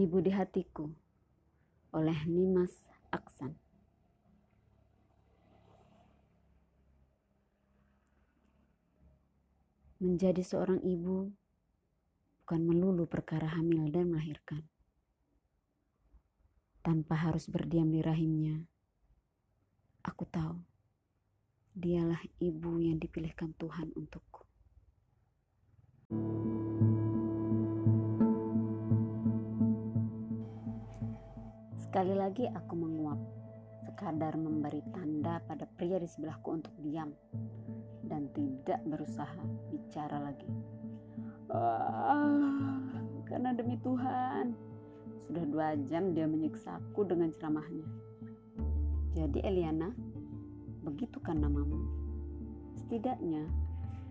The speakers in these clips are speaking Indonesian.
Ibu di Hatiku oleh Nimas Aksan. Menjadi seorang ibu bukan melulu perkara hamil dan melahirkan. Tanpa harus berdiam di rahimnya, aku tahu dialah ibu yang dipilihkan Tuhan untukku. Sekali lagi aku menguap, sekadar memberi tanda pada pria di sebelahku untuk diam dan tidak berusaha bicara lagi. Ah, karena demi Tuhan, sudah dua jam dia menyiksaku dengan ceramahnya. Jadi Eliana, begitu kan namamu? Setidaknya,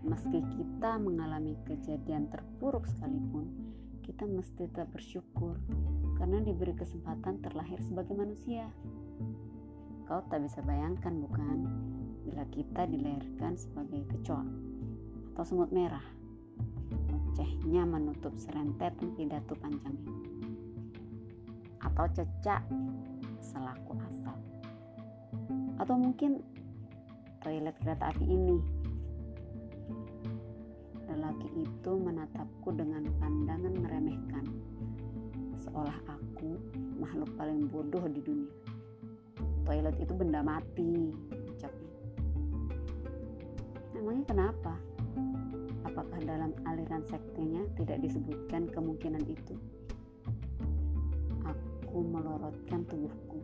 meski kita mengalami kejadian terpuruk sekalipun, kita mesti tetap bersyukur karena diberi kesempatan terlahir sebagai manusia. Kau tak bisa bayangkan bukan bila kita dilahirkan sebagai kecoa atau semut merah. Ocehnya menutup serentetan pidato panjangnya. Atau cecak selaku asal. Atau mungkin toilet kereta api ini. Lelaki itu menatapku dengan pandangan meremehkan makhluk paling bodoh di dunia. Toilet itu benda mati, ucapnya. Namanya kenapa? Apakah dalam aliran sektenya tidak disebutkan kemungkinan itu? Aku melorotkan tubuhku,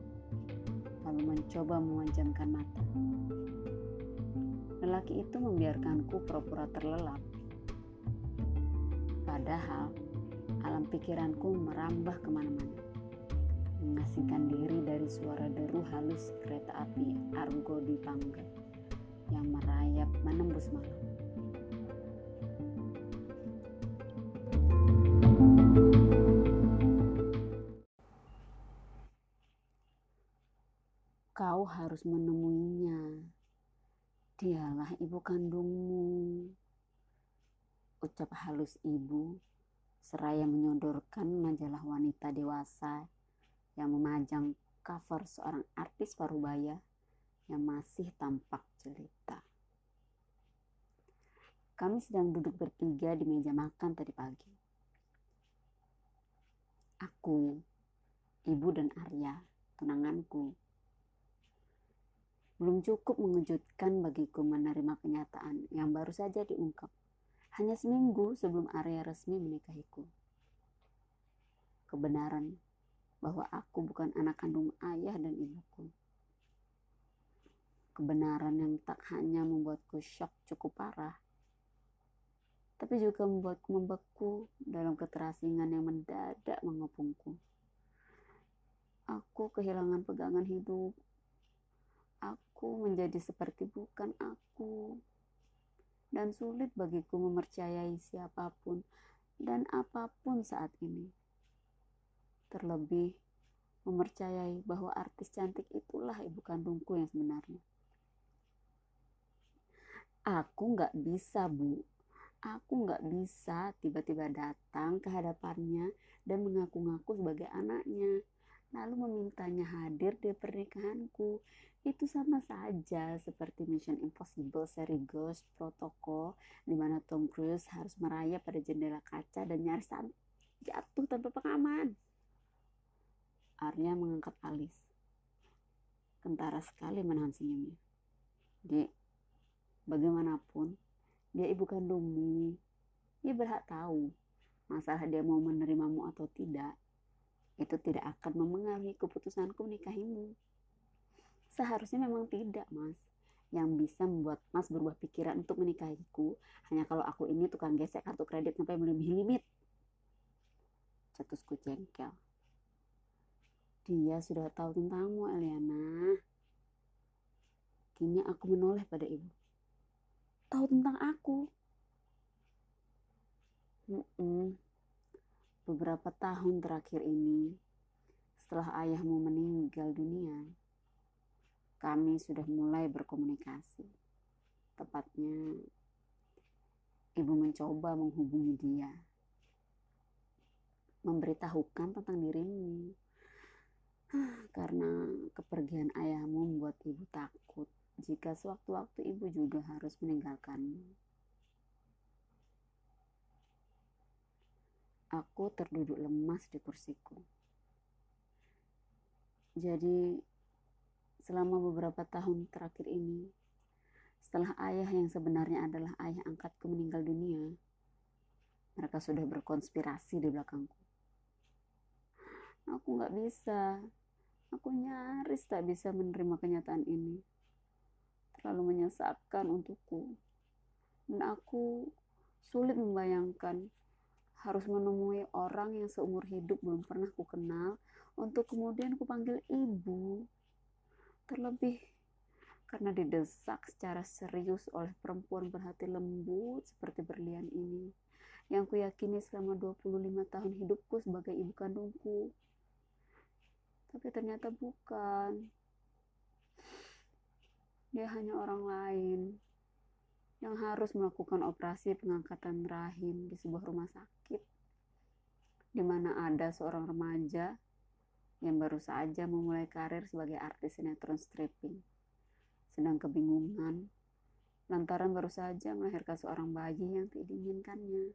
lalu mencoba memejamkan mata. Lelaki itu membiarkanku pura-pura terlelap. Padahal alam pikiranku merambah ke mana-mana. Mengasingkan diri dari suara deru halus kereta api Argo di Pangga yang merayap menembus malam. Kau harus menemuinya. Dialah ibu kandungmu. Ucap halus ibu seraya menyodorkan majalah wanita dewasa yang memajang cover seorang artis parubaya yang masih tampak jelita. Kami sedang duduk bertiga di meja makan tadi pagi. Aku, ibu dan Arya, tunanganku. Belum cukup mengejutkan bagiku menerima kenyataan yang baru saja diungkap hanya seminggu sebelum Arya resmi menikahiku. Kebenaran bahwa aku bukan anak kandung ayah dan ibuku. Kebenaran yang tak hanya membuatku shock cukup parah, tapi juga membuatku membeku dalam keterasingan yang mendadak mengepungku. Aku kehilangan pegangan hidup. Aku menjadi seperti bukan aku dan sulit bagiku mempercayai siapa pun dan apa pun saat ini. Terlebih, mempercayai bahwa artis cantik itulah ibu kandungku yang sebenarnya. Aku nggak bisa, Bu. Aku nggak bisa tiba-tiba datang ke hadapannya dan mengaku-ngaku sebagai anaknya lalu memintanya hadir di pernikahanku. Itu sama saja seperti Mission Impossible seri Ghost Protocol di mana Tom Cruise harus merayap pada jendela kaca dan nyaris jatuh tanpa pengaman. Arya mengangkat alis. Kentara sekali menahan senyumnya. Dek, bagaimanapun, dia ibu kandungmu. Dia berhak tahu masalah dia mau menerimamu atau tidak itu tidak akan memengaruhi keputusanku menikahimu. Seharusnya memang tidak, Mas. Yang bisa membuat Mas berubah pikiran untuk menikahiku hanya kalau aku ini tukang gesek kartu kredit sampai melebihi limit. Cetusku jengkel. Dia sudah tahu tentangmu, Eliana. Kini aku menoleh pada ibu. Tahu tentang aku. Mm -mm beberapa tahun terakhir ini, setelah ayahmu meninggal dunia, kami sudah mulai berkomunikasi. Tepatnya, ibu mencoba menghubungi dia. memberitahukan tentang dirimu. Karena kepergian ayahmu membuat ibu takut jika sewaktu-waktu ibu juga harus meninggalkanmu. Aku terduduk lemas di kursiku. Jadi, selama beberapa tahun terakhir ini, setelah ayah yang sebenarnya adalah ayah angkatku meninggal dunia, mereka sudah berkonspirasi di belakangku. Aku gak bisa. Aku nyaris tak bisa menerima kenyataan ini terlalu menyesakkan untukku. Dan aku sulit membayangkan harus menemui orang yang seumur hidup belum pernah ku kenal untuk kemudian ku panggil ibu. Terlebih karena didesak secara serius oleh perempuan berhati lembut seperti berlian ini yang ku yakini selama 25 tahun hidupku sebagai ibu kandungku. Tapi ternyata bukan. Dia hanya orang lain yang harus melakukan operasi pengangkatan rahim di sebuah rumah sakit, di mana ada seorang remaja yang baru saja memulai karir sebagai artis sinetron stripping, sedang kebingungan lantaran baru saja melahirkan seorang bayi yang tidak diinginkannya.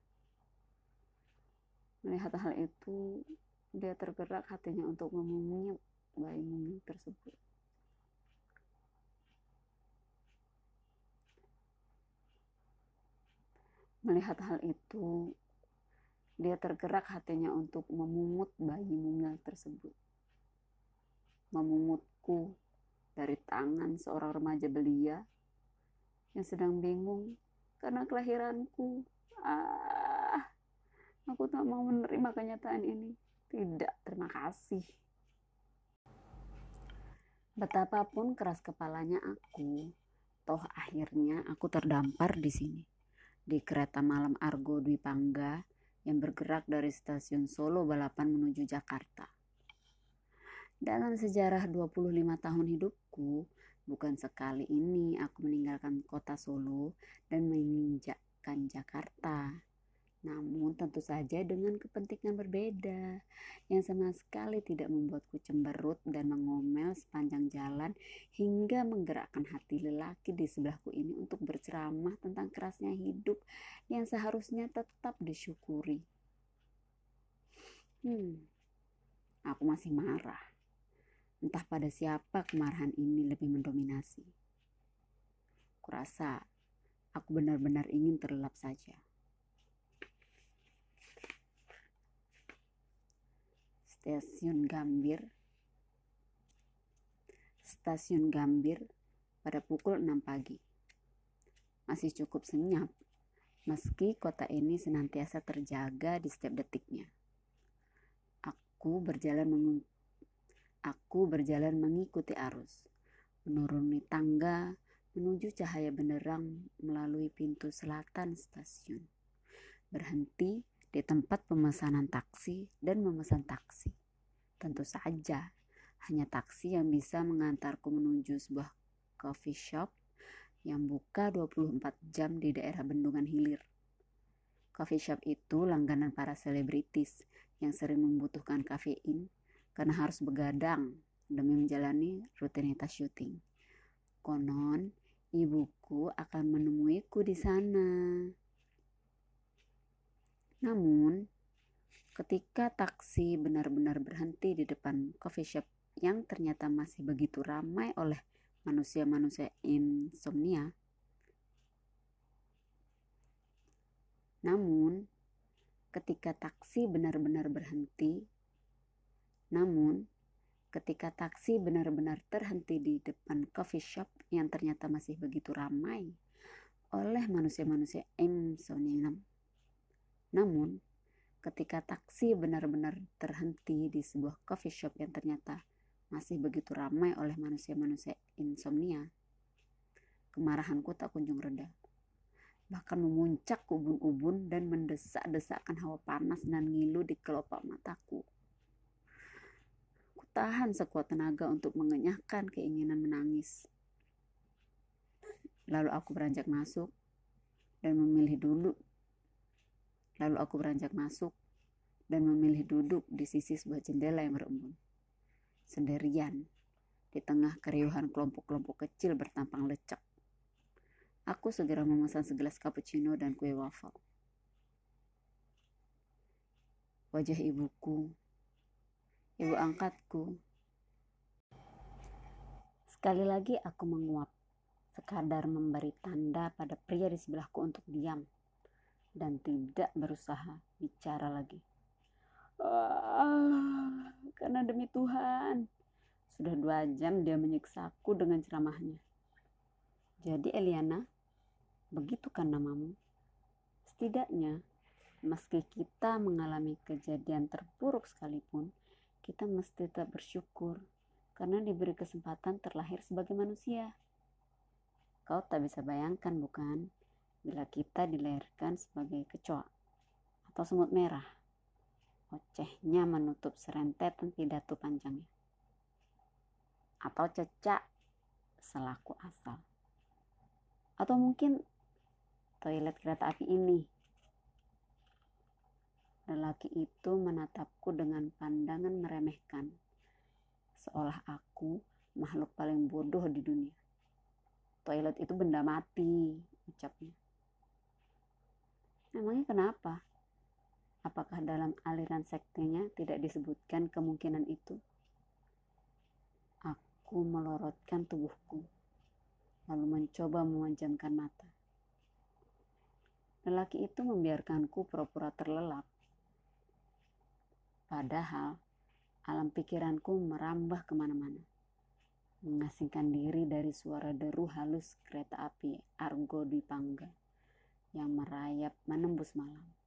Melihat hal itu, dia tergerak hatinya untuk memungnya bayi mungil tersebut. Melihat hal itu, dia tergerak hatinya untuk memungut bayi mungil tersebut. Memungutku dari tangan seorang remaja belia yang sedang bingung karena kelahiranku. Ah, aku tak mau menerima kenyataan ini. Tidak, terima kasih. Betapapun keras kepalanya aku, toh akhirnya aku terdampar di sini di kereta malam Argo Dwi Pangga yang bergerak dari stasiun Solo Balapan menuju Jakarta. Dalam sejarah 25 tahun hidupku, bukan sekali ini aku meninggalkan kota Solo dan menginjakkan Jakarta. Namun tentu saja dengan kepentingan berbeda yang sama sekali tidak membuatku cemberut dan mengomel sepanjang jalan hingga menggerakkan hati lelaki di sebelahku ini untuk berceramah tentang kerasnya hidup yang seharusnya tetap disyukuri. Hmm, aku masih marah. Entah pada siapa kemarahan ini lebih mendominasi. Kurasa aku benar-benar ingin terlelap saja. Stasiun Gambir Stasiun Gambir pada pukul 6 pagi. Masih cukup senyap, meski kota ini senantiasa terjaga di setiap detiknya. Aku berjalan Aku berjalan mengikuti arus, menuruni tangga menuju cahaya benderang melalui pintu selatan stasiun. Berhenti di tempat pemesanan taksi dan memesan taksi. Tentu saja, hanya taksi yang bisa mengantarku menuju sebuah coffee shop yang buka 24 jam di daerah Bendungan Hilir. Coffee shop itu langganan para selebritis yang sering membutuhkan kafein karena harus begadang demi menjalani rutinitas syuting. Konon, ibuku akan menemuiku di sana. Namun, ketika taksi benar-benar berhenti di depan coffee shop yang ternyata masih begitu ramai oleh manusia-manusia insomnia, namun ketika taksi benar-benar berhenti, namun ketika taksi benar-benar terhenti di depan coffee shop yang ternyata masih begitu ramai oleh manusia-manusia insomnia, namun, ketika taksi benar-benar terhenti di sebuah coffee shop yang ternyata masih begitu ramai oleh manusia-manusia insomnia, kemarahanku tak kunjung reda. Bahkan memuncak ubun-ubun dan mendesak-desakkan hawa panas dan ngilu di kelopak mataku. Ku tahan sekuat tenaga untuk mengenyahkan keinginan menangis. Lalu aku beranjak masuk dan memilih dulu Lalu aku beranjak masuk dan memilih duduk di sisi sebuah jendela yang berembun. Sendirian, di tengah keriuhan kelompok-kelompok kecil bertampang lecek. Aku segera memesan segelas cappuccino dan kue waffle. Wajah ibuku, ibu angkatku. Sekali lagi aku menguap, sekadar memberi tanda pada pria di sebelahku untuk diam dan tidak berusaha bicara lagi. Ah, karena demi Tuhan, sudah dua jam dia menyiksaku dengan ceramahnya. Jadi Eliana, begitu kan namamu? Setidaknya, meski kita mengalami kejadian terburuk sekalipun, kita mesti tetap bersyukur karena diberi kesempatan terlahir sebagai manusia. Kau tak bisa bayangkan bukan, bila kita dilahirkan sebagai kecoa atau semut merah. Ocehnya menutup serentetan pidato panjangnya. Atau cecak selaku asal atau mungkin toilet kereta api ini. Lelaki itu menatapku dengan pandangan meremehkan, seolah aku makhluk paling bodoh di dunia. Toilet itu benda mati, ucapnya. Emangnya kenapa? Apakah dalam aliran sektenya tidak disebutkan kemungkinan itu? Aku melorotkan tubuhku lalu mencoba memejamkan mata. Lelaki itu membiarkanku pura-pura terlelap. Padahal alam pikiranku merambah ke mana-mana. Mengasingkan diri dari suara deru halus kereta api Argo di Pangga yang merayap menembus malam.